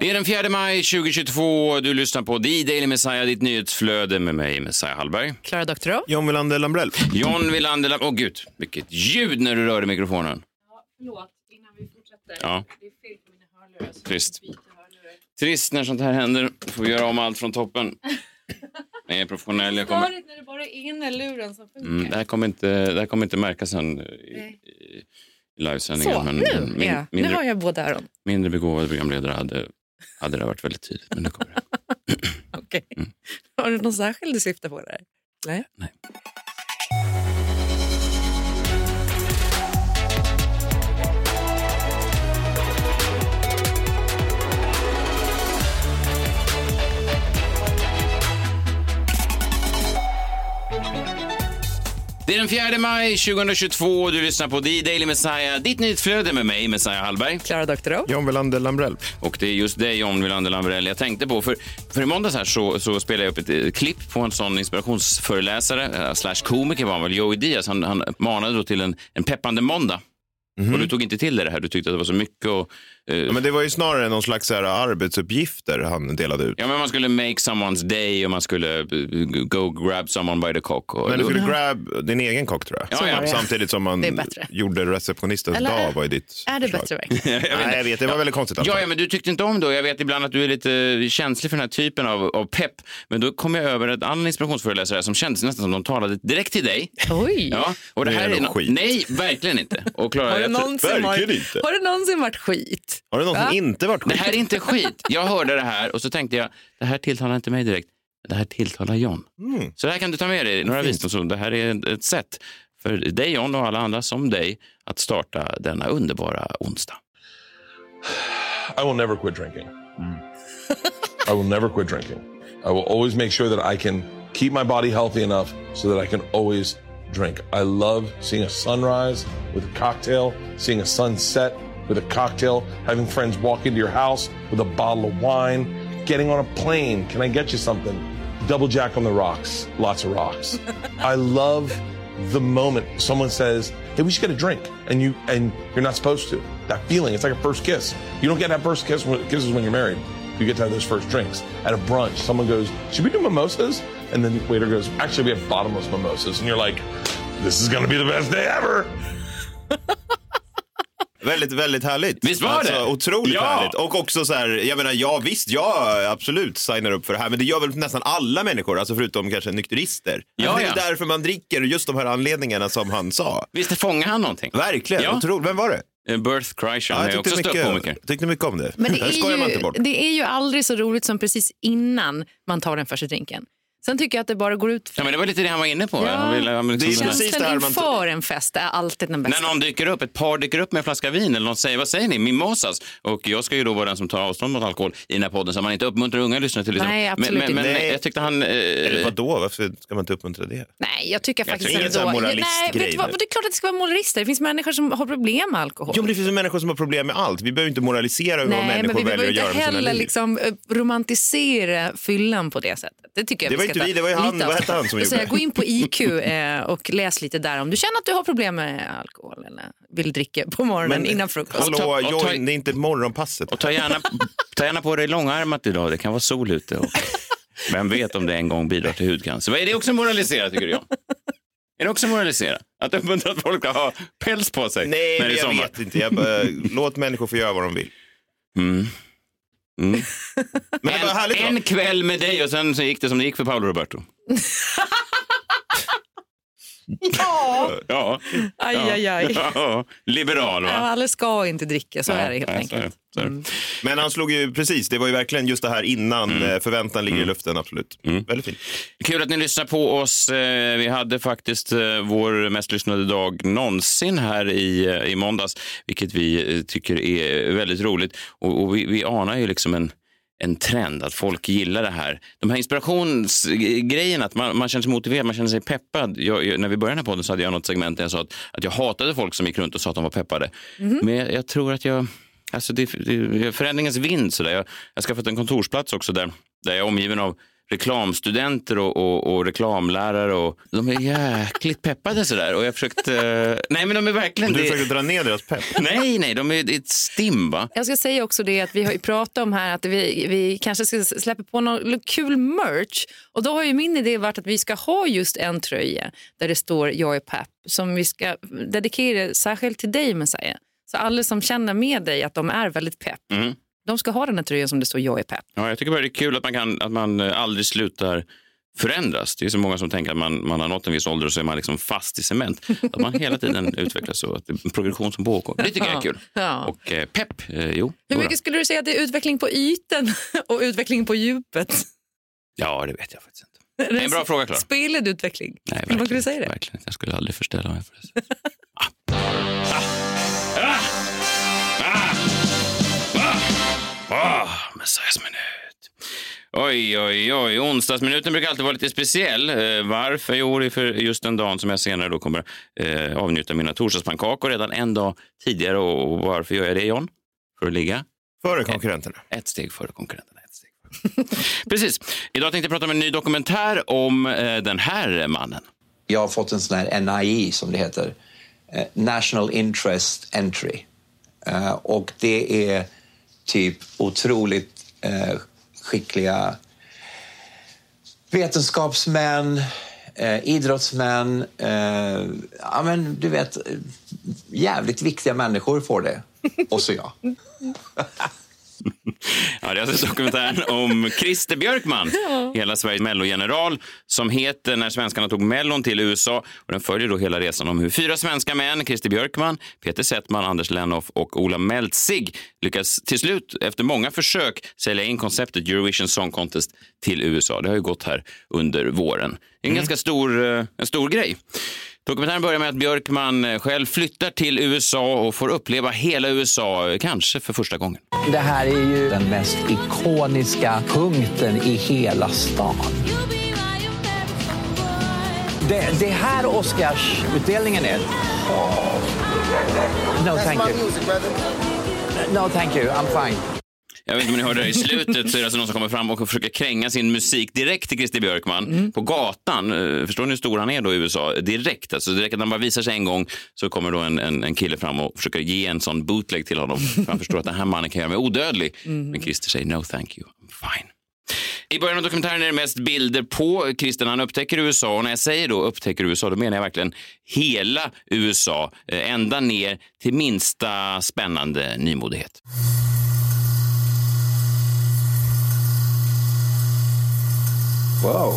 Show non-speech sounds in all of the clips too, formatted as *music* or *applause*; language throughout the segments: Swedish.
Det är den 4 maj 2022. Du lyssnar på The Daily Messiah, ditt nyhetsflöde med mig, Messiah Hallberg. Klara Doktorow. John Wilander Lambrell. John Wilander... Åh gud, vilket ljud när du rör i mikrofonen. Förlåt, innan vi fortsätter. Ja. Det är fel på mina hörlurar. Trist. hörlurar. Trist när sånt här händer. Får vi göra om allt från toppen. *laughs* Jag är professionell. Jag kommer... När det bara är ena luren som funkar. Mm, det, här kommer inte, det här kommer inte märkas sen i, Nej. i, i livesändningen. Så, men, nu, min, ja. nu mindre, har jag båda öron. mindre begåvad programledare hade, hade det varit väldigt tydligt. Men nu kommer det. *laughs* Okej. Har du någon särskild du syftar på där? Nej. Nej. Det är den 4 maj 2022 du lyssnar på The Daily Messiah, ditt nyhetsflöde med mig, Messiah Hallberg. Klara Doktorow. John Wilander Lambrell. Och det är just det John Wilander Lambrell jag tänkte på. För, för i måndags här så, så spelade jag upp ett eh, klipp på en sån inspirationsföreläsare, eh, slash komiker var han väl, Joey Diaz. Han, han manade då till en, en peppande måndag. Och du tog inte till dig det här, du tyckte att det var så mycket. Och, Ja, men det var ju snarare någon slags så här, arbetsuppgifter han delade ut. ja, men man skulle make someone's day och man skulle eh, go grab someone by the cock. Och, Men du skulle grab din egen kock tror jag. Ja, ja. Samtidigt som man är gjorde receptionistens Eller dag var ju ditt Är det förslag. bättre verkligen? *laughs* Nej, jag vet, det var väldigt konstigt. Alltså. Ja, ja, men du tyckte inte om det. Jag vet ibland att du är lite känslig för den här typen av, av pepp. Men då kom jag över en annan inspirationsföreläsare som kändes nästan som de talade direkt till dig. Oj. Ja, och det är här är no- skit. Nej, verkligen inte. Och Clara, Har, det jag någonsin verkligen varit, inte. har det någonsin varit skit? Har det någonsin Va? inte varit det skit? här är inte skit. Jag hörde det här och så tänkte jag, det här tilltalar inte mig direkt. Det här tilltalar John. Mm. Så det här kan du ta med dig, några visdomsord. Det här är ett- sätt för dig John och alla andra som dig att starta denna underbara onsdag. I will never quit drinking. I will never quit drinking. I will always make sure that I can keep my body healthy enough so that I can always drink. I love seeing a sunrise with a cocktail, seeing a sunset with a cocktail, having friends walk into your house with a bottle of wine, getting on a plane. Can I get you something? Double jack on the rocks, lots of rocks. *laughs* I love the moment someone says, "Hey, we should get a drink," and you and you're not supposed to. That feeling, it's like a first kiss. You don't get that first kiss when, kisses when you're married. You get to have those first drinks at a brunch. Someone goes, "Should we do mimosas?" And then the waiter goes, "Actually, we have bottomless mimosas," and you're like, "This is going to be the best day ever." Väldigt, väldigt härligt. Visst var det? Otroligt Ja. härligt. Och också så här, jag menar, ja visst, jag absolut signar upp för det här. Men det gör väl nästan alla människor, alltså förutom kanske nykterister. Ja, alltså, ja. Det är därför man dricker, just de här anledningarna som han sa. Visst fångar han någonting? Verkligen, Ja. otroligt. Vem var det? Eh, Birth Kreischer, han är jag också tyckte ståuppkomiker. mycket, tyckte mycket om det. Men det är, inte bort. ju, det är ju aldrig så roligt som precis innan man tar den första drinken. Sen tycker jag att det bara går ut Ja, men det var lite det han var inne på. Ja. Han ville, han liksom, Det är här- precis det Känslan här man- inför en fest är alltid den bästa. När någon dyker upp, ett par dyker upp med en flaska vin eller någon säger, vad säger ni, mimosas? Och jag ska ju då vara den som tar avstånd mot alkohol i den här podden så man inte uppmuntrar unga lyssnare till det. Nej, absolut men, men, men, inte. men jag tyckte han... Eh, Eller vadå, varför ska man inte uppmuntra det? Nej, jag tycker faktiskt tror- ändå... Ingen sån här Nej, vet du vad? Det är klart att det ska vara moralister. Det finns människor som har problem med alkohol. Jo, men det finns människor som har problem med allt. Vi behöver inte moralisera över vad Nej, men människor vi behöver väljer att inte göra med sina heller liv. liksom eh, romantisera fyllan på det sättet. Det tycker jag Inte vi, det var ju han- vad hette han som gjorde säga, det? Gå in på IQ eh, och läs lite där om du känner att du har problem med alkohol eller vill dricka på morgonen innan frukost. Och ta- Hallå, och ta- det är inte morgonpasset. och ta gärna, ta gärna på dig långärmat idag, det kan vara sol ute. Och, vem vet om det en gång bidrar till hudcancer? Är det också moralisera tycker jag? Är det också moralisera? Att uppmuntra att folk ska ha päls på sig Nej, när men det är jag sommar? vet inte. Jag bara, låt människor få göra vad de vill. Mm. Mm. *laughs* Men det var härligt En, en kväll med dig och sen så gick det som det gick för Paolo Roberto. *laughs* Ja, *laughs* Ja, aj, aj, aj. *laughs* ja. liberal va? Alla ska inte dricka, så är det helt Nej, så är enkelt. Så är det. Mm. Men han slog ju precis, det var ju verkligen just det här innan Mm. eh, förväntan ligger i luften, absolut. Väldigt fint. Kul att ni lyssnar på oss. Eh, Vi hade faktiskt eh, vår mest lyssnade dag någonsin här i, i måndags, vilket vi tycker är väldigt roligt. Och, och vi, vi anar ju liksom en, en trend, att folk gillar det här. De här inspirationsgrejerna, att man, man känner sig motiverad, man känner sig peppad. Jag, jag, när vi började den här podden så hade jag något segment där jag sa att, att jag hatade folk som gick runt och sa att de var peppade. Men jag, jag tror att jag, alltså det, det, förändringens vind sådär. Jag, jag skaffat en kontorsplats också där, där jag är omgiven av reklamstudenter och, och, och reklamlärare och de är jäkligt peppade sådär. Och jag försökte, nej men de är verkligen Du det. försökte dra ner deras pepp. *laughs* Nej, nej, de är ett stim va? Jag ska säga också det att vi har ju pratat om här att vi, vi kanske ska släppa på någon kul merch. Och då har ju min idé varit att vi ska ha just en tröja där det står jag är pepp som vi ska dedikera särskilt till dig Messiah. Så alla som känner med dig att de är väldigt pepp, Mm. De ska ha den här tröjan som det står jag är pepp. Ja, jag tycker bara det är kul att man, kan, att man eh, aldrig slutar förändras. Det är så många som tänker att man, man har nått en viss ålder och så är man liksom fast i cement. Att man hela tiden *laughs* utvecklas så att det är en progression som pågår. Det tycker jag är kul. Ja. Och eh, pepp, eh, jo. Hur mycket skulle du säga att det är utveckling på ytan *laughs* och utveckling på djupet? Ja, det vet jag faktiskt inte. Det är en bra fråga, Klara. Spelad utveckling. Nej, Skulle man kunna säga det? Verkligen. Jag skulle aldrig förställa mig för det. Ah. *laughs* Ah. Messiahs minut. Oj, oj, oj. Onsdagsminuten brukar alltid vara lite speciell. Eh, varför? Jo, det är för just den dagen som jag senare då kommer eh, avnjuta mina torsdagspannkakor redan en dag tidigare. Och varför gör jag det, John? För att ligga Före konkurrenterna. ett steg före konkurrenterna. Ett steg före. *laughs* Precis. Idag tänkte jag prata om en ny dokumentär om eh, den här mannen. Jag har fått en sån här NIE som det heter, eh, National Interest Entry. Eh, och det är typ otroligt eh, skickliga vetenskapsmän, eh, idrottsmän, eh, ja men du vet, eh, jävligt viktiga människor får det. Och så jag. *laughs* Ja, det är alltså dokumentären om Christer Björkman, *laughs* hela Sveriges mellogeneral, som heter När svenskarna tog mellon till USA. Och den följer då hela resan om hur fyra svenska män, Christer Björkman, Peter Settman, Anders Lennoff och Ola Meltzig lyckas till slut, efter många försök, sälja in konceptet Eurovision Song Contest till USA. Det har ju gått här under våren. En ganska stor, eh, en stor grej. Dokumentären börjar med att Björkman eh, själv flyttar till USA och får uppleva hela USA, eh, kanske för första gången. Det här är ju den mest ikoniska punkten i hela stan. Det, det här Oscarsutdelningen är... No, thank you. No, thank you. I'm fine. Jag vet inte om ni hörde det i slutet så är det alltså någon som kommer fram och försöker kränga sin musik direkt till Christer Björkman på gatan. Eh, Förstår ni hur stor han är då i USA? Direkt, alltså direkt att han bara visar sig en gång så kommer då en, en, en kille fram och försöker ge en sån bootleg till honom. *laughs* För han förstår att den här mannen kan göra mig odödlig. Men Christer säger no thank you, I'm fine. I början av dokumentären är det mest bilder på Christer när han upptäcker USA. Och när jag säger då upptäcker USA, då menar jag verkligen hela USA. eh, Ända ner till minsta spännande nymodighet. Wow.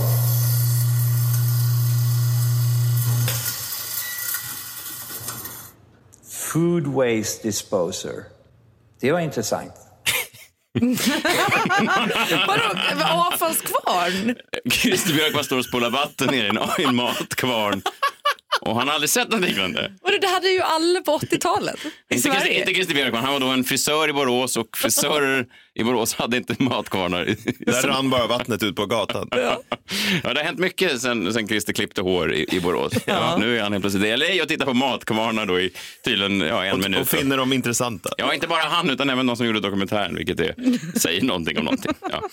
Food waste disposer. Det var intressant. *laughs* Vadå, avfallskvarn? Christer Björkman står och spolar vatten ner i en, i en matkvarn. Och han har aldrig sett något liknande. Vadå, det hade ju alla på 80-talet i Inte Christer, Sverige. inte Christer Björkman, han var då en frisör i Borås och frisörer i Borås hade inte matkvarnar. *laughs* Där rann bara vattnet ut på gatan. Ja, det har hänt mycket sen, sen Christer klippte hår i, i Borås. Ja, nu är han helt plötsligt i LA och tittar på matkvarnar då i tydligen ja, en minut. Och finner dem intressanta. Ja, inte bara han utan även de som gjorde dokumentären, vilket är, säger någonting om någonting. Ja.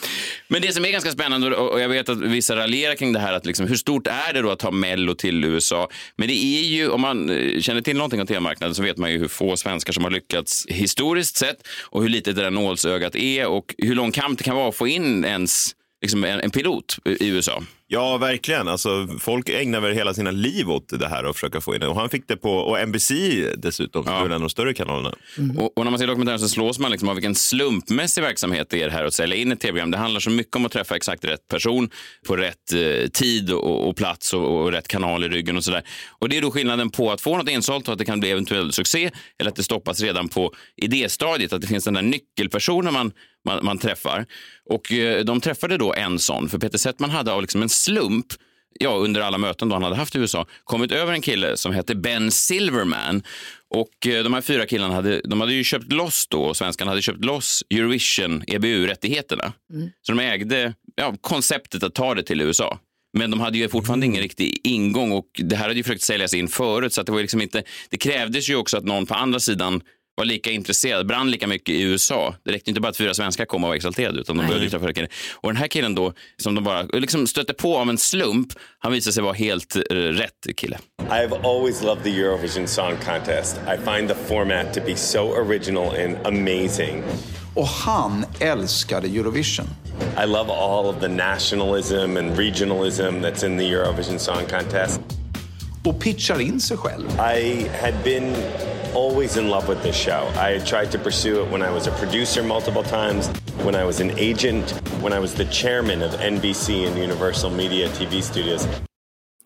Men det som är ganska spännande, och och jag vet att vissa raljerar kring det här, att liksom, hur stort är det då att ta Mello till USA? Men det är ju, om man eh, känner till någonting om tv-marknaden så vet man ju hur få svenskar som har lyckats historiskt sett och hur litet det där nålsögat är och hur lång kamp det kan vara att få in ens liksom, en, en pilot i USA. Ja, verkligen. Alltså, folk ägnar väl hela sina liv åt det här och försöka få in det. Och han fick det på, och NBC dessutom, är en av de större kanalerna. Och, och när man ser dokumentären så slås man liksom av vilken slumpmässig verksamhet det är här att sälja in ett tv-program. Det handlar så mycket om att träffa exakt rätt person på rätt eh, tid och, och plats och, och rätt kanal i ryggen och sådär. Och det är då skillnaden på att få något insålt och att det kan bli eventuell succé eller att det stoppas redan på idéstadiet, att det finns den där nyckelpersonen man, man, man träffar. Och eh, de träffade då en sån, för Peter Settman hade av liksom en slump ja, under alla möten då han hade haft i USA, kommit över en kille som hette Ben Silverman. Och eh, de här fyra killarna hade, de hade ju köpt loss då, och svenskarna hade köpt loss Eurovision EBU-rättigheterna. Så de ägde ja, konceptet att ta det till USA. Men de hade ju fortfarande ingen riktig ingång och det här hade ju försökt säljas in förut så att det var liksom inte, det krävdes ju också att någon på andra sidan var lika intresserad, brann lika mycket i USA. Det räckte inte bara att fyra svenskar kom och var exalterade utan de började lyfta för. Och den här killen då, som de bara liksom stötte på av en slump, han visade sig vara helt eh, rätt kille. I've always loved the Eurovision Song Contest. I find the format to be so original and amazing. Och han älskade Eurovision. I love all of the nationalism and regionalism that's in the Eurovision Song Contest. Och pitchar in sig själv. I had been always in love with this show. I had tried to pursue it when I was a producer multiple times, when I was an agent, when I was the chairman of NBC and Universal Media TV Studios.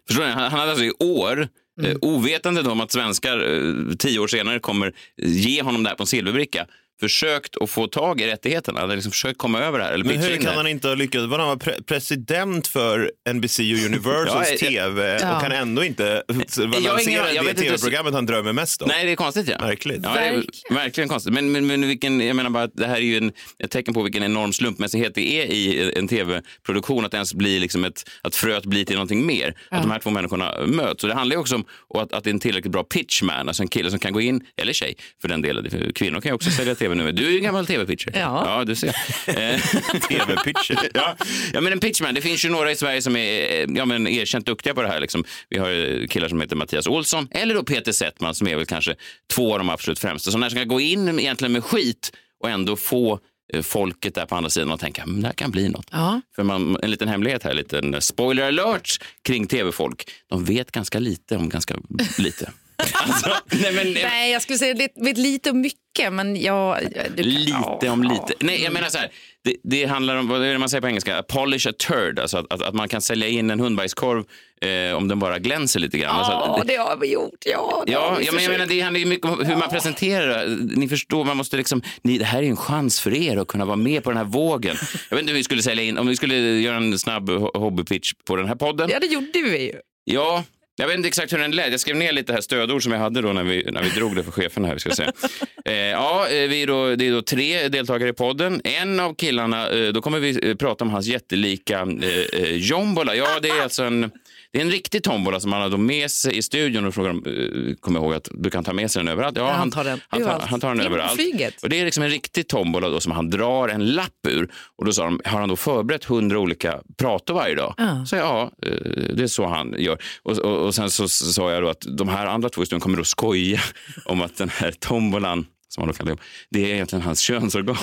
Förstår ni? Han hade alltså i år, eh, ovetande om att svenskar eh, tio år senare kommer ge honom det här på en silverbricka, försökt att få tag i rättigheterna. Han hade liksom försökt komma över det här. Eller Men hur kan han inte ha lyckats? Var han var pre president för NBC och *laughs* Universals Ja, jag- TV Ja. och kan ändå inte ingen- lansera jag det vet inte- tv-programmet han drömmer mest om? Nej, det är konstigt. Ja. Verkligen. Ja, Verkligen. verkligen konstigt. Men, men, men vilken, jag menar bara att det här är ju en, ett tecken på vilken enorm slumpmässighet det är i en tv-produktion att det ens blir liksom ett, att fröet blir till någonting mer. Att de här två människorna möts. Och det handlar ju också om att, att det är en tillräckligt bra pitchman, alltså en kille som kan gå in, eller tjej för den delen. Kvinnor kan ju också sälja tv nu. Du är ju en gammal tv-pitcher. Ja. ja, du ser. *laughs* Eh, *laughs* TV-pitcher. ja. ja, men en pitchman. Det finns ju några i Sverige som är eh, ja, men erkänt duktiga på det här. Liksom. Vi har ju killar som heter Mattias Olsson eller då Peter Settman som är väl kanske två av de absolut främsta. Som när ska gå in egentligen med skit och ändå få eh, folket där på andra sidan att tänka att det här kan bli något. Ja. För man, en liten hemlighet här, en liten spoiler alert kring tv-folk. De vet ganska lite om ganska lite. *laughs* Alltså, nej, men, Nej, jag skulle säga det vet lite och mycket, men jag... Du Lite om lite. Nej, jag menar så här. Det, det handlar om, vad är det man säger på engelska? Polish a turd. Alltså att, att, att man kan sälja in en hundbajskorv eh, om den bara glänser lite grann. Alltså, Ja, det- det har vi gjort. Ja, Ja, ja, men jag menar, det handlar ju mycket om hur man presenterar. Ni förstår, man måste liksom, ni, det här är en chans för er att kunna vara med på den här vågen. *laughs* Jag vet inte hur vi skulle sälja in, om vi skulle göra en snabb ho- hobbypitch på den här podden. Ja, det gjorde vi ju. Ja, jag vet inte exakt hur den lät. Jag skrev ner lite här stödord som jag hade då när vi, när vi drog det för chefen här. Ska jag säga. *laughs* Eh, ja, eh, vi är då, det är då tre deltagare i podden. En av killarna, eh, då kommer vi eh, prata om hans jättelika eh, eh, jombola. Ja, det är alltså en, det är en riktig tombola som han har då med sig i studion och frågar om, eh, kommer ihåg att du kan ta med sig den överallt. Ja, han tar den Han tar, han tar den överallt. flyget. Och det är liksom en riktig tombola då som han drar en lapp ur. Och då sa de, har han då förberett hundra olika prator varje dag? Ja. Så ja, eh, det är så han gör. Och, och, och sen så sa jag då att de här andra två historierna kommer att skoja om att den här tombolan som han då kallar det, är egentligen hans könsorgan.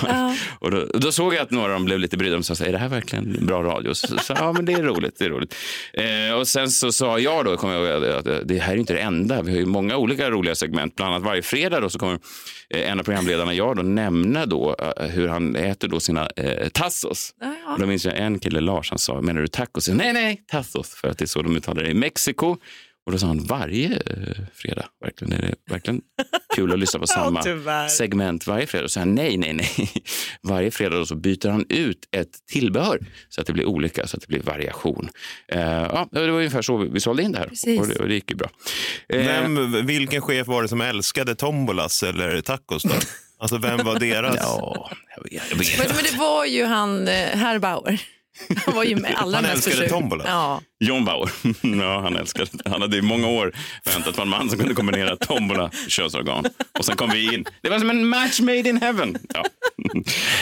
*laughs* Och då, då såg jag att några av dem blev lite brydda och sa, är det här verkligen bra radio? Så, så, ja, men det är roligt. Det är roligt. Eh, och sen så sa jag då, kommer jag ihåg, att det här är inte det enda. Vi har ju många olika roliga segment. Bland annat varje fredag då, så kommer eh, en av programledarna, jag, då, nämna då, eh, hur han äter då sina eh, tassos. Och då minns jag en kille, Lars, han sa, menar du tacos? Nej, nej, tassos, för att det är så de uttalar det i Mexiko. Och då sa han varje eh, fredag. Verkligen, är det verkligen kul att lyssna på *laughs* samma segment varje fredag. Och så sa han nej, nej, nej. *laughs* Varje fredag då så byter han ut ett tillbehör så att det blir olika, så att det blir variation. Eh, ja, det var ungefär så vi, vi sålde in det här Precis. och det, och det gick ju bra. Eh, Vem, vilken chef var det som älskade tombolas eller tacos då? *laughs* Alltså vem var deras? ja, jag vet, jag vet. Men, men det var ju han, eh, herr Bauer. Han var ju med allra Han mest älskade förtjust. tombola. Ja. John Bauer. *laughs* ja, han älskade Han hade i många år väntat på en man som kunde kombinera tombola och könsorgan. Och sen kom vi in. Det var som en match made in heaven. Ja.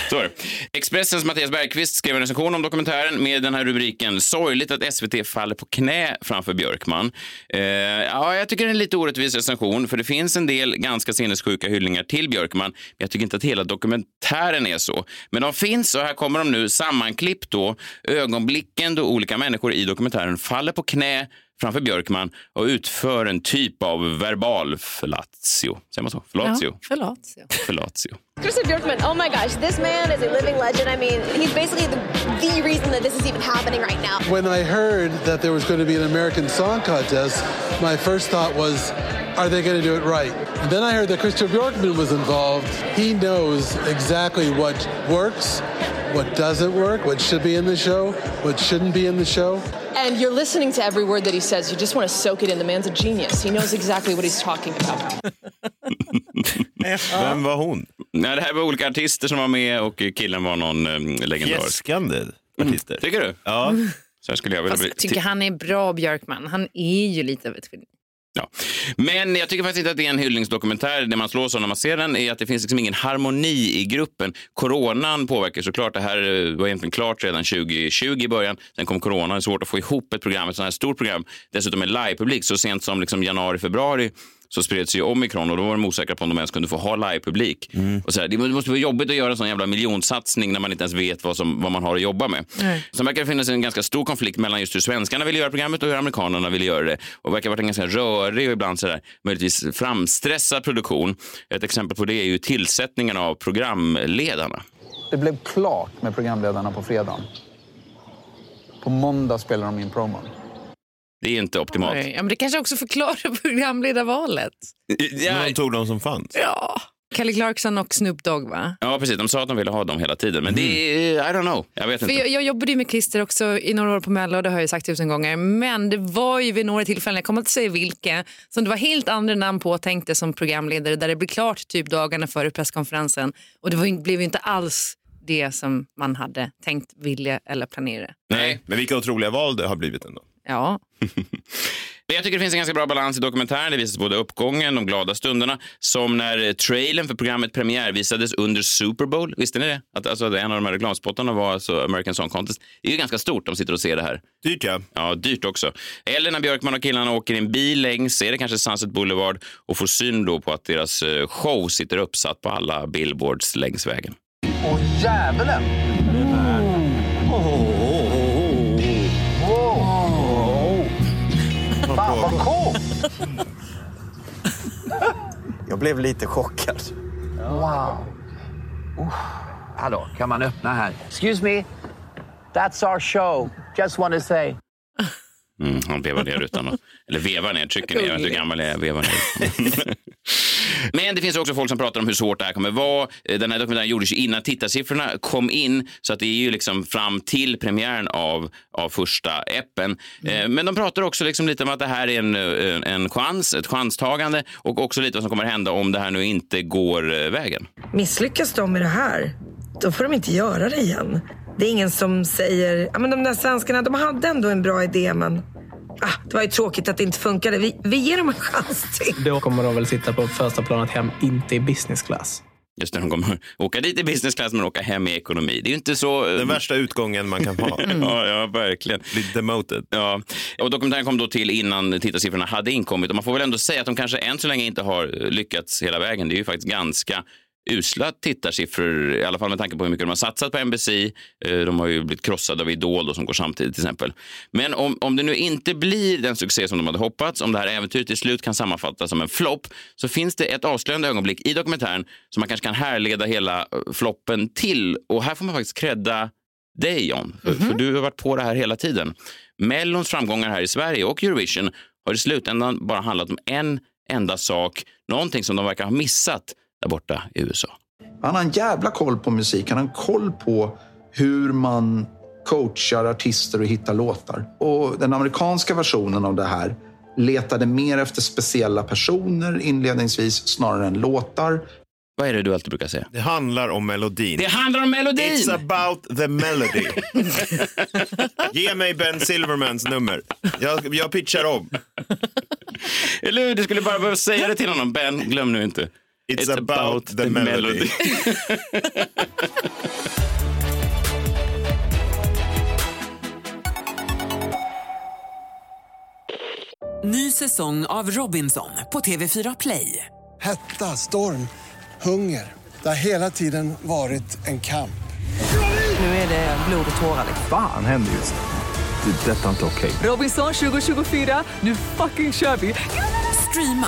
Så är det. Expressens Mattias Bergqvist skrev en recension om dokumentären med den här rubriken Sorgligt att SVT faller på knä framför Björkman. Eh, ja, jag tycker det är en lite orättvis recension för det finns en del ganska sinnessjuka hyllningar till Björkman. Men jag tycker inte att hela dokumentären är så. Men de finns och här kommer de nu sammanklippt då. Ögonblicken då olika människor i dokumentären faller på knä framför Björkman och utför en typ av verbal fellatio. Säger man så? Fellatio? Ja. Ja. Fellatio. Christopher Bjorkman, oh my gosh, this man is a living legend. I mean, he's basically the, the reason that this is even happening right now. When I heard that there was going to be an American Song Contest, my first thought was, are they going to do it right? And then I heard that Christopher Bjorkman was involved. He knows exactly what works, what doesn't work, what should be in the show, what shouldn't be in the show. And you're listening to every word that he says. You just want to soak it in. The man's a genius. He knows exactly what he's talking about. *laughs* Vem var hon? Nej, det här var olika artister som var med och killen var någon um, legendarisk. Fjäskande artister. Tycker du? Ja. Så skulle jag vilja Fast bli. jag tycker han är bra, Björkman. Han är ju lite av ett geni. Ja. Men jag tycker faktiskt inte att det är en hyllningsdokumentär. Det man slås av när man ser den är att det finns liksom ingen harmoni i gruppen. Coronan påverkar såklart. Det här eh, var egentligen klart redan 2020 i början. Sen kom corona. Det är svårt att få ihop ett program, ett sånt här stort program. Dessutom med livepublik. Så sent som liksom januari, februari så spreds ju omikron och då var de osäkra på om de ens kunde få ha livepublik. Och så här, det måste vara jobbigt att göra en sån jävla miljonsatsning när man inte ens vet vad, som, vad man har att jobba med. Nej. Sen verkar det finnas en ganska stor konflikt mellan just hur svenskarna ville göra programmet och hur amerikanerna ville göra det. Och det verkar ha varit en ganska rörig och ibland sådär, möjligtvis framstressad produktion. Ett exempel på det är ju tillsättningen av programledarna. Det blev klart med programledarna på fredagen. På måndag spelar de in promon. Det är inte optimalt. Oj, Ja, men det kanske också förklarar *laughs* programledarvalet. Ja, De tog de som fanns. Ja. Kalle Clarkson och Snoop Dogg, va? ja, precis. De sa att de ville ha dem hela tiden. Men det är, I don't know. Jag vet För inte. jag, jag jobbade ju med Christer också i några år på Mello, det har jag sagt tusen gånger. Men det var ju vid några tillfällen, jag kommer inte säga vilka, som det var helt andra namn på tänkte som programledare där det blev klart typ dagarna före presskonferensen. Och det var, blev ju inte alls det som man hade tänkt, vilja eller planera. Nej. Men vilka otroliga val det har blivit ändå. Ja. *laughs* Men jag tycker det finns en ganska bra balans i dokumentären. Det visas både uppgången, de glada stunderna, som när eh, trailern för programmet premiärvisades under Super Bowl. Visste ni det? Att alltså, en av de här reklamspottarna var alltså American Song Contest. Det är ju ganska stort, de sitter och ser det här. Dyrt ja. Ja, dyrt också. Eller när Björkman och killarna åker i en bil längs, är det kanske Sunset Boulevard och får syn då på att deras eh, show sitter uppsatt på alla billboards längs vägen. Åh djävulen! Jag blev lite chockad. Wow. Hallå, kan man öppna här? Excuse me. That's our show. Just want to say. Mm, han vevar ner rutan. Eller vevar ner, trycker ner. Jag vet inte hur gammal jag är. Vevar ner. *laughs* Men det finns också folk som pratar om hur svårt det här kommer vara. Eh, Den här dokumentären gjordes ju innan tittarsiffrorna kom in, så att det är ju liksom fram till premiären av, av första appen. Eh, Men de pratar också liksom lite om att det här är en, en, en chans, ett chanstagande och också lite vad som kommer hända om det här nu inte går eh, vägen. Misslyckas de med det här, då får de inte göra det igen. Det är ingen som säger, ja men de där svenskarna, de hade ändå en bra idé men ah, det var ju tråkigt att det inte funkade. Vi, vi ger dem en chans till. Då kommer de väl sitta på första planet hem, inte i business class. Just det, de kommer *laughs* åka dit i business class men åka hem i ekonomi. Det är ju inte så... Den värsta utgången man kan ha. *laughs* ja, ja, verkligen. Bli demoted. Ja, och dokumentären kom då till innan tittarsiffrorna hade inkommit och man får väl ändå säga att de kanske än så länge inte har lyckats hela vägen. Det är ju faktiskt ganska usla tittarsiffror, i alla fall med tanke på hur mycket de har satsat på NBC. Eh, De har ju blivit krossade av Idol då, som går samtidigt till exempel. Men om, om det nu inte blir den succé som de hade hoppats, om det här äventyret till slut kan sammanfattas som en flopp, så finns det ett avslöjande ögonblick i dokumentären som man kanske kan härleda hela eh, floppen till. Och här får man faktiskt credda dig John, för, för du har varit på det här hela tiden. Mellons framgångar här i Sverige och Eurovision har i slutändan bara handlat om en enda sak, någonting som de verkar ha missat där borta i USA. Han har en jävla koll på musik. Han har en koll på hur man coachar artister och hittar låtar. Och den amerikanska versionen av det här letade mer efter speciella personer inledningsvis snarare än låtar. Vad är det du alltid brukar säga? Det handlar om melodin. Det handlar om melodin! It's about the melody. *laughs* Ge mig Ben Silvermans nummer. Jag, jag pitchar om. Eller hur? Du skulle bara behöva säga det till honom. Ben, glöm nu inte. It's, about, the, melody. *laughs* Ny säsong av Robinson på TV4 Play. Hetta, storm, hunger. Det har hela tiden varit en kamp. Nu är det blod och tårar. Fan händer just. Det. är Detta är inte okej. Robinson 2024, nu fucking kör vi! Streama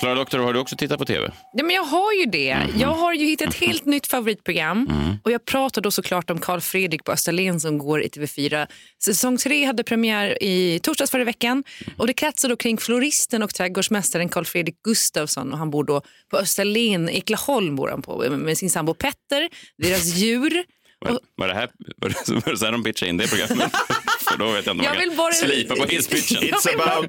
Klara Doktor, har du också tittat på tv? Ja, men jag har ju det. Jag har ju hittat ett helt nytt favoritprogram. Och Jag pratar då såklart om Carl Fredrik på Österlen som går i TV4. Säsong tre hade premiär i torsdags förra veckan. Och Det kretsar då kring floristen och trädgårdsmästaren Carl Fredrik Gustafsson. Och han bor då på Österlen, Eklaholm bor han på med sin sambo Petter, deras djur. Var, var, det här, var, det, var det så här de pitchade in det programmet? *laughs* För då vet jag inte om Jag vill bara- slipa på hisspitchen. Jag vill bara-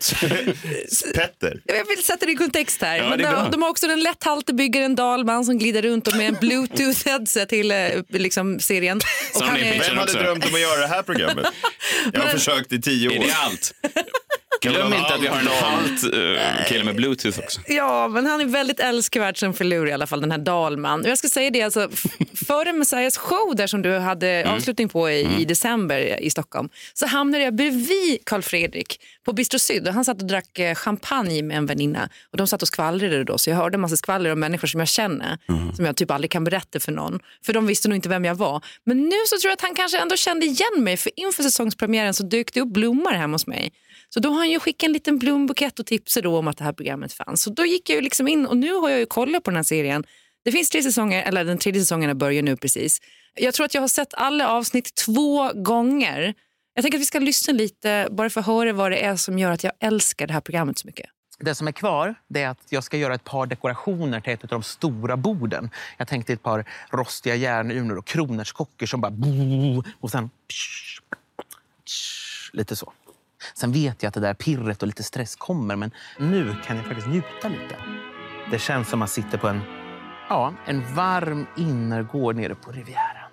Petter. Jag vill sätta det i kontext här. Ja, Men de, har också den lätthaltebyggaren Dahlman som glider runt och med en bluetooth-headset till eh, liksom, serien. Och han är- Vem hade drömt om att göra det här programmet? Jag har försökt i tio år. Är det allt? Glöm inte att vi har en halt uh, kille med bluetooth också. Ja, men han är väldigt älskvärd som förlur i alla fall, den här Dahlman. Och Jag ska säga det, alltså, före Messiahs show där som du hade avslutning på i, i december i Stockholm så hamnade jag bredvid Carl Fredrik på Bistro Syd och han satt och drack eh, champagne med en väninna och de satt och skvallrade då så jag hörde en massa skvaller om människor som jag känner som jag typ aldrig kan berätta för någon för de visste nog inte vem jag var. Men nu så tror jag att han kanske ändå kände igen mig för inför säsongspremiären så dök det upp blommor hemma hos mig. Så då har han ju skickat en liten blombukett och tipsade då om att det här programmet fanns. Så då gick jag ju liksom in och nu har jag ju kollat på den här serien. Det finns tre säsonger, eller den tredje säsongen börjar nu precis. Jag tror att jag har sett alla avsnitt två gånger. Jag tänker att vi ska lyssna lite bara för att höra vad det är som gör att jag älskar det här programmet så mycket. Det som är kvar det är att jag ska göra ett par dekorationer till ett av de stora borden. Jag tänkte ett par rostiga järnurnor och kronärtskockor som bara... Och sen... Lite så. Sen vet jag att det där pirret och lite stress kommer, men nu kan jag faktiskt njuta lite. Det känns som att man sitter på en, ja, en varm innergård nere på Rivieran.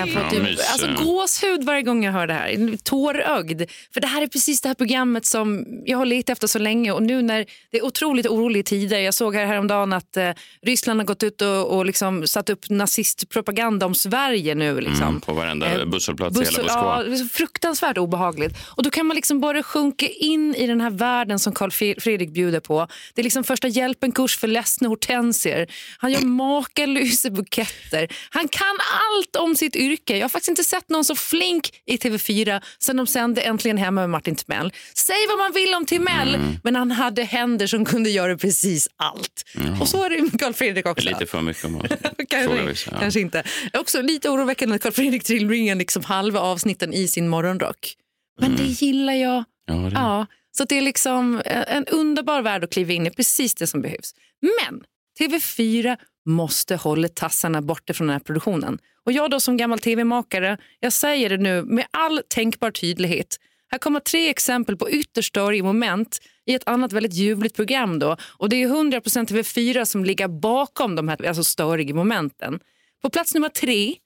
Jag får Ja, typ, mys, alltså, gåshud varje gång jag hör det här. Tårögd. För det här är precis det här programmet som jag har letat efter så länge. Och nu när det är otroligt oroliga tider. Jag såg här häromdagen att eh, Ryssland har gått ut och, och liksom satt upp nazistpropaganda om Sverige nu. Liksom. Mm, på varenda Eh, busshållplats i Buss- hela ja, Moskva. så fruktansvärt obehagligt. Och då kan man liksom bara sjunka in i den här världen som Carl Fre- Fredrik bjuder på. Det är liksom första hjälpen-kurs för ledsna hortensier. Han gör makalösa buketter. Han kan allt om sitt yrke. Jag har faktiskt inte sett någon så flink i TV4 sen de sände Äntligen hemma med Martin Timell. Säg vad man vill om Timell, men han hade händer som kunde göra precis allt. Och så är det med Carl Fredrik också. Lite för mycket om *laughs* Kanske, vissa. Ja. kanske inte. Också lite oroväckande att Carl Fredrik tillbringar liksom halva avsnitten i sin morgonrock. Men det gillar jag. Ja, det- Ja, så det är liksom en en underbar värld att kliva in i, precis det som behövs. Men TV4 måste hålla tassarna borta från den här produktionen. Och jag då som gammal tv-makare, jag säger det nu med all tänkbar tydlighet. Här kommer tre exempel på ytterst störiga moment i ett annat väldigt ljuvligt program. Då. Och Det är 100% TV4 som ligger bakom de här alltså störiga momenten. På plats nummer tre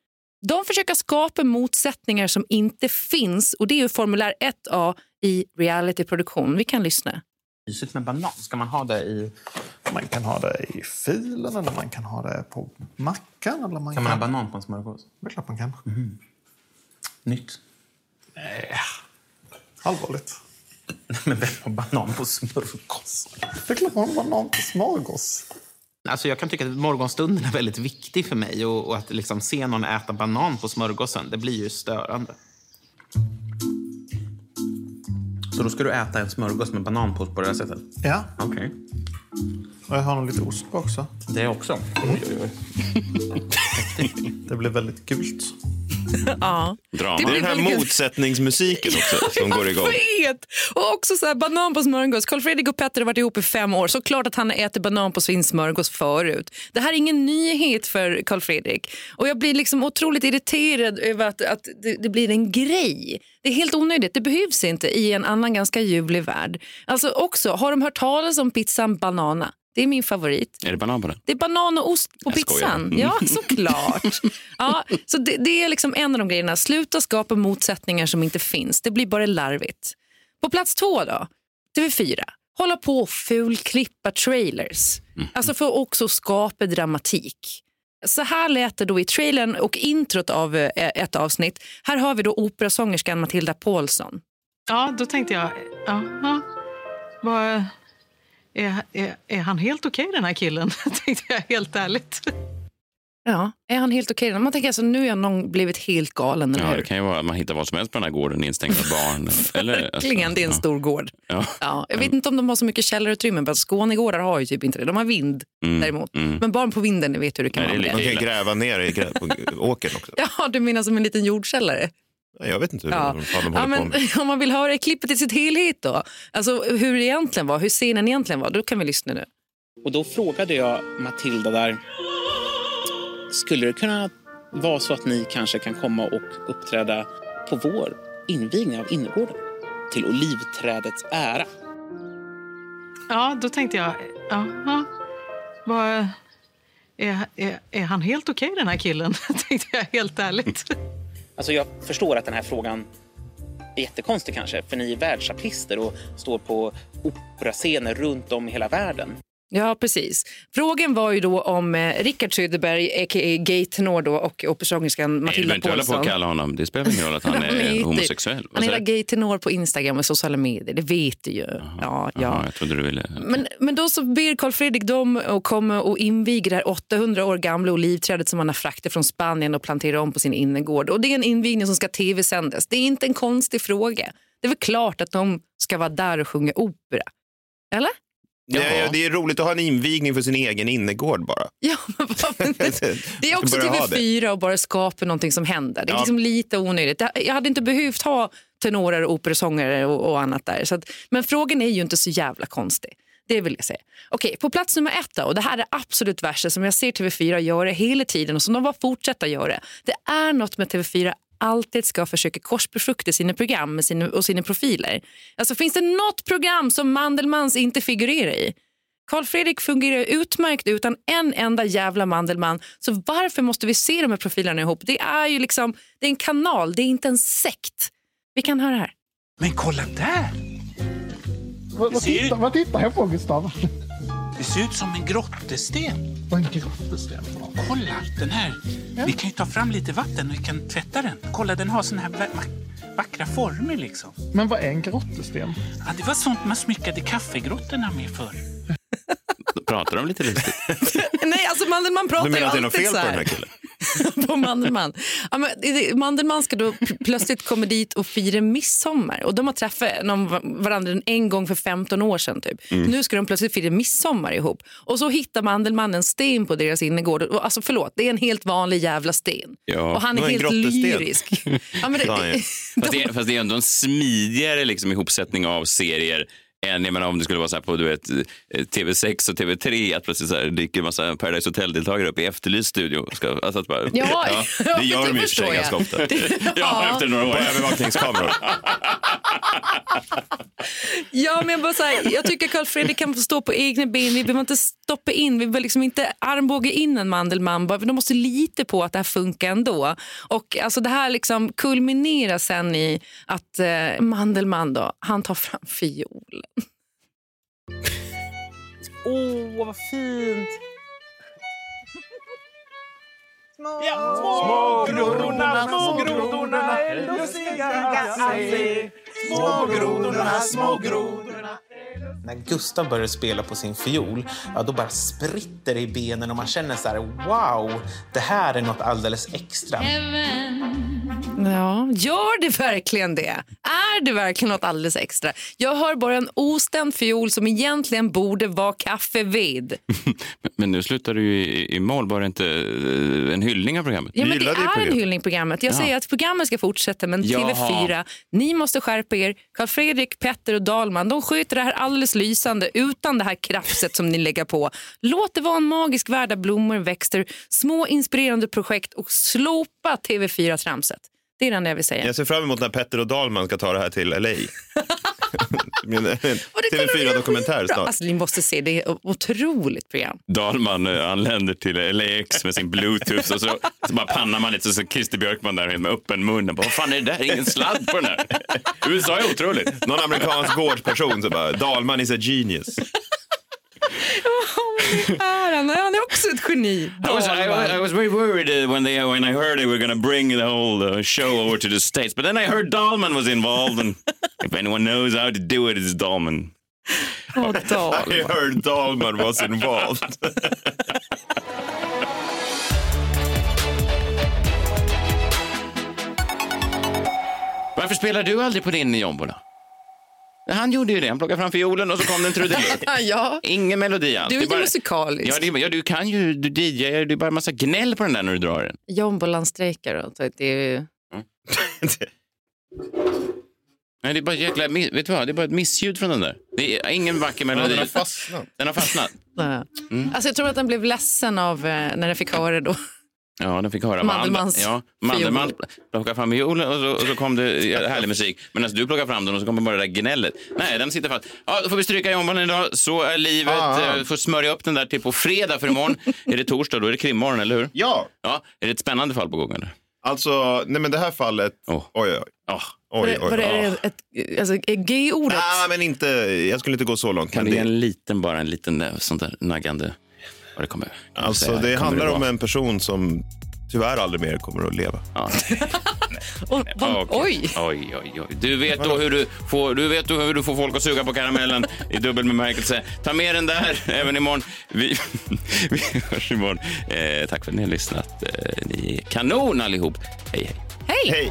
de försöker skapa motsättningar som inte finns och det är ju formulär 1A i realityproduktion. Vi kan lyssna. Mysigt med banan. Ska man ha det i... Man kan ha det i filen eller man kan ha det på mackan. Eller man Kan man ha banan på en smörgås? Det är klart man kan. Nytt. Nej, allvarligt. *laughs* Men vem har banan på smörgås? Det är klart man har banan på smörgås. Alltså jag kan tycka att morgonstunden är väldigt viktig för mig och, och att liksom se någon äta banan på smörgåsen, det blir ju störande. Så då ska du äta en smörgås med banan på det här sättet? Ja. Okej. Och jag har nog lite ost på också. Det också? *laughs* Det blir väldigt gult. *laughs* ja. Drama. Det Det är den här väldigt motsättningsmusiken *laughs* också som går igång. Jag vet! Och också så här, banan på smörgås. Carl Fredrik och Petter har varit ihop i fem år. Så klart att han har ätit banan på sin smörgås förut. Det här är ingen nyhet för Carl Fredrik. Och jag blir liksom otroligt irriterad över att, att det, det blir en grej. Det är helt onödigt. Det behövs inte i en annan ganska ljuvlig värld. Alltså också, har de hört talas om pizzan Banana? Det är min favorit. Är det banan på den? Det är banan och ost på Jag pizzan. Mm. Ja, såklart. *laughs* Ja, så det, det är liksom en av de grejerna. Sluta skapa motsättningar som inte finns. Det blir bara larvigt. På plats två då, TV4. Hålla på och fulklippa trailers. Mm. Alltså för att också skapa dramatik. Så här lät det då i trailern och introt av eh, ett avsnitt. Här har vi då operasångerskan Matilda Paulsson. Ja, då tänkte jag, jaha, vad, är, är, är han helt okej den här killen? *laughs* tänkte jag helt ärligt. Ja, är han helt okej? Man tänker alltså, nu har någon blivit helt galen, eller Ja, hur? det kan ju vara att man hittar vad som helst på den här gården, instängda *laughs* barn. eller, alltså, Verkligen, det är en ja. stor gård. Ja. Ja, jag vet inte om de har så mycket källarutrymme, men Skånegårdar har ju typ inte det. De har vind Mm, däremot. mm. Men barn på vinden, ni vet hur det kan vara. med Man det. kan gräva ner i *laughs* åkern också. Ja, du menar som en liten jordkällare? Jag vet inte hur Ja. de, fan de Ja, men, *laughs* om man vill höra klippet i sitt helhet då, alltså hur det egentligen var, hur scenen egentligen var, då kan vi lyssna nu. Och då frågade jag Matilda där, skulle det kunna vara så att ni kanske kan komma och uppträda på vår invigning av innergården till olivträdets ära? Ja, då tänkte jag, jaha, vad, är, är, är han helt okej den här killen? *laughs* tänkte jag helt ärligt. Alltså jag förstår att den här frågan är jättekonstig kanske, för ni är världsartister och står på operascener runt om i hela världen. Ja, precis. Frågan var ju då om eh, Rickard Söderberg, a.k.a. Gay Tenor då, och operasångerskan Nej, du Matilda behöver inte hålla på Paulsson. och kalla honom. Det spelar ingen roll att han *laughs* är heter- homosexuell. Han heter du? Gay Tenor på Instagram och sociala medier, det vet du ju. Ja, ja. Jaha, jag trodde du ville... Men, men då så ber Carl Fredrik dem att komma och inviga det här 800 år gamla olivträdet som han har fraktat från Spanien och planterat om på sin innergård. Och det är en invigning som ska tv-sändas. Det är inte en konstig fråga. Det är väl klart att de ska vara där och sjunga opera. Eller? Det, är, det är roligt att ha en invigning för sin egen innergård bara. *laughs* Ja, men *laughs* Det är också Börja ha det. TV4 och bara skapa någonting som händer. Det är Ja. liksom lite onödigt. Det- Jag hade inte behövt ha tenorer, och operasångare och, och annat där. Så att, men frågan är ju inte så jävla konstig. Det vill jag säga. Okej, på plats nummer ett då, och det här är absolut värsta som jag ser TV4 göra hela tiden och som de bara fortsätta göra. Det är något med TV4 alltid ska försöka korsbefrukta sina program med sina, och sina profiler. Alltså finns det något program som Mandelmans inte figurerar i? Carl Fredrik fungerar utmärkt utan en enda jävla Mandelmann. Så varför måste vi se de här profilerna ihop? Det är ju liksom, det är en kanal, det är inte en sekt. Vi kan höra här. Men kolla där! Vad, tittar, vad tittar jag på Gustav? Det ser ut som en grottesten. Vad är en grottesten? Kolla, den här. Vi kan ju ta fram lite vatten och vi kan tvätta den. Kolla, den har såna här va- va- vackra former liksom. Men vad är en grottesten? Ja, det var sånt man smyckade kaffegrottorna med förr. Pratar de lite lustigt? *laughs* Nej, alltså Mandelmann pratar Du menar ju att det är något alltid fel så på här. den här killen? *laughs* på Mandelmann. Ja, men Mandelmann ska då pl- plötsligt komma dit och fira midsommar. Och de har träffat någon, varandra en gång för 15 år sedan. Typ. Mm. Nu ska de plötsligt fira midsommar ihop. Och så hittar Mandelmann en sten på deras innergård. Och, Alltså förlåt, det är en helt vanlig jävla sten. Ja, och han är helt grottesten. lyrisk. Ja, men det, *laughs* *laughs* fast, det är, fast det är ändå en smidigare liksom, ihopsättning av serier än jag menar, om det skulle vara så här på du vet, eh, TV6 och TV3 att plötsligt så här, dyker en massa Paradise Hotel-deltagare upp i Efterlyst studio. Ska, alltså att bara, Ja, *laughs* ja, det gör de ju i och för sig jag. ganska ofta. Det- *laughs* ja, ja. efter några år. På övervakningskameror. *laughs* Ja, men jag, bara så här, jag tycker Carl Fredrik kan få stå på egna ben. Vi behöver inte stoppa in, vi behöver liksom inte armbåga in en Mandelmann. Bara, de måste lita på att det här funkar ändå. Och alltså, det här liksom kulminerar sen i att eh, Mandelmann då, han tar fram fiolen. Åh, oh, vad fint! Små grodorna, små grodorna är lustiga att se. Små grodorna, små grodorna. När Gustav börjar spela på sin fiol, ja, då bara spritter det i benen och man känner så här, wow, det här är något alldeles extra. Ja, gör det verkligen det? Är det verkligen något alldeles extra? Jag hör bara en ostämd fiol som egentligen borde vara kaffeved. *laughs* Men nu slutar du ju i, i mål. Var det inte eh, en hyllning av programmet? Ja, men det är en hyllning programmet. Jag Ja. säger att programmet ska fortsätta, men Jaha. TV4, ni måste skärpa er. Carl Fredrik, Petter och Dalman, de sköter det här alldeles lysande utan det här krafset som ni lägger på. Låt det vara en magisk värld av blommor, växter, små inspirerande projekt och slopa TV4-tramset. Det är det jag vill säga. Jag ser fram emot när Petter och Dahlman ska ta det här till LA. *laughs* Men, en TV4-dokumentär Ja, snart. alltså, ni måste se, det är ett otroligt program. Dalman eh, anländer till LAX med sin bluetooth och så, så bara pannar man lite så så Christer Björkman där med öppen mun. och Bara, Vad fan är det där? Ingen sladd på den här. *laughs* USA är otroligt. Någon amerikansk gårdsperson så bara, Dahlman is a genius. Han? Är också ett geni. I was, I, was- I was very worried uh, when they when I heard they were going to bring the whole uh, show over to the states, but then I heard Dahlman was involved, and if anyone knows how to do it, it's Dahlman. I heard Dahlman was involved. *laughs* Varför spelar du aldrig på din jombola? Han gjorde ju det. Han plockade fram fiolen och så kom det en trudelutt. *laughs* ja. Ingen melodi alls. Du är Det ju musikalisk. Ja, det, är- ja, du kan ju, du DJar, det är bara en massa gnäll på den där när du drar den. Jombolan strejkar. Det är ju... *laughs* Nej, det är bara ett jäkla, vet du vad? Det är bara ett missljud från den där. Det är ingen vacker melodi. den har fastnat. Den har fastnat. Nej. Alltså, jag tror att den blev ledsen av eh, när den fick höra det då. Ja, den fick höra. Mandelmans ja, Mandelmann plockade fram violen och så, och så kom det härlig musik. Men du plockade fram den och så kommer bara det där gnället. Nej, den sitter fast. Ja, då får vi stryka jombolan idag. Så är livet. Ah. Eh, får smörja upp den där till på fredag för imorgon. *laughs* är det torsdag, då är det krimmorgon, eller hur? Ja. ja. Är det ett spännande fall på gång? Eller? Alltså, nej men det här fallet... Oj, oj, oj. Oh. Oj, det, oj, var det oj. ett, alltså, är G-ordet? Ah, men inte, jag skulle inte gå så långt. Kan men du ge det, en liten, bara en liten eh, sånt där naggande... Vad det kommer, alltså, säga? det Kommer handlar om vara? en person som tyvärr aldrig mer kommer att leva. Ja. *laughs* Och, vad- Okej. Oj, oj, oj. Du vet, då hur du, får, du vet då hur du får folk att suga på karamellen i dubbel bemärkelse. Ta med den där *laughs* även imorgon. Vi, *laughs* vi hörs imorgon. Eh, tack för att ni har lyssnat. Eh, ni är kanon allihop. Hej, hej. Hej! Hej!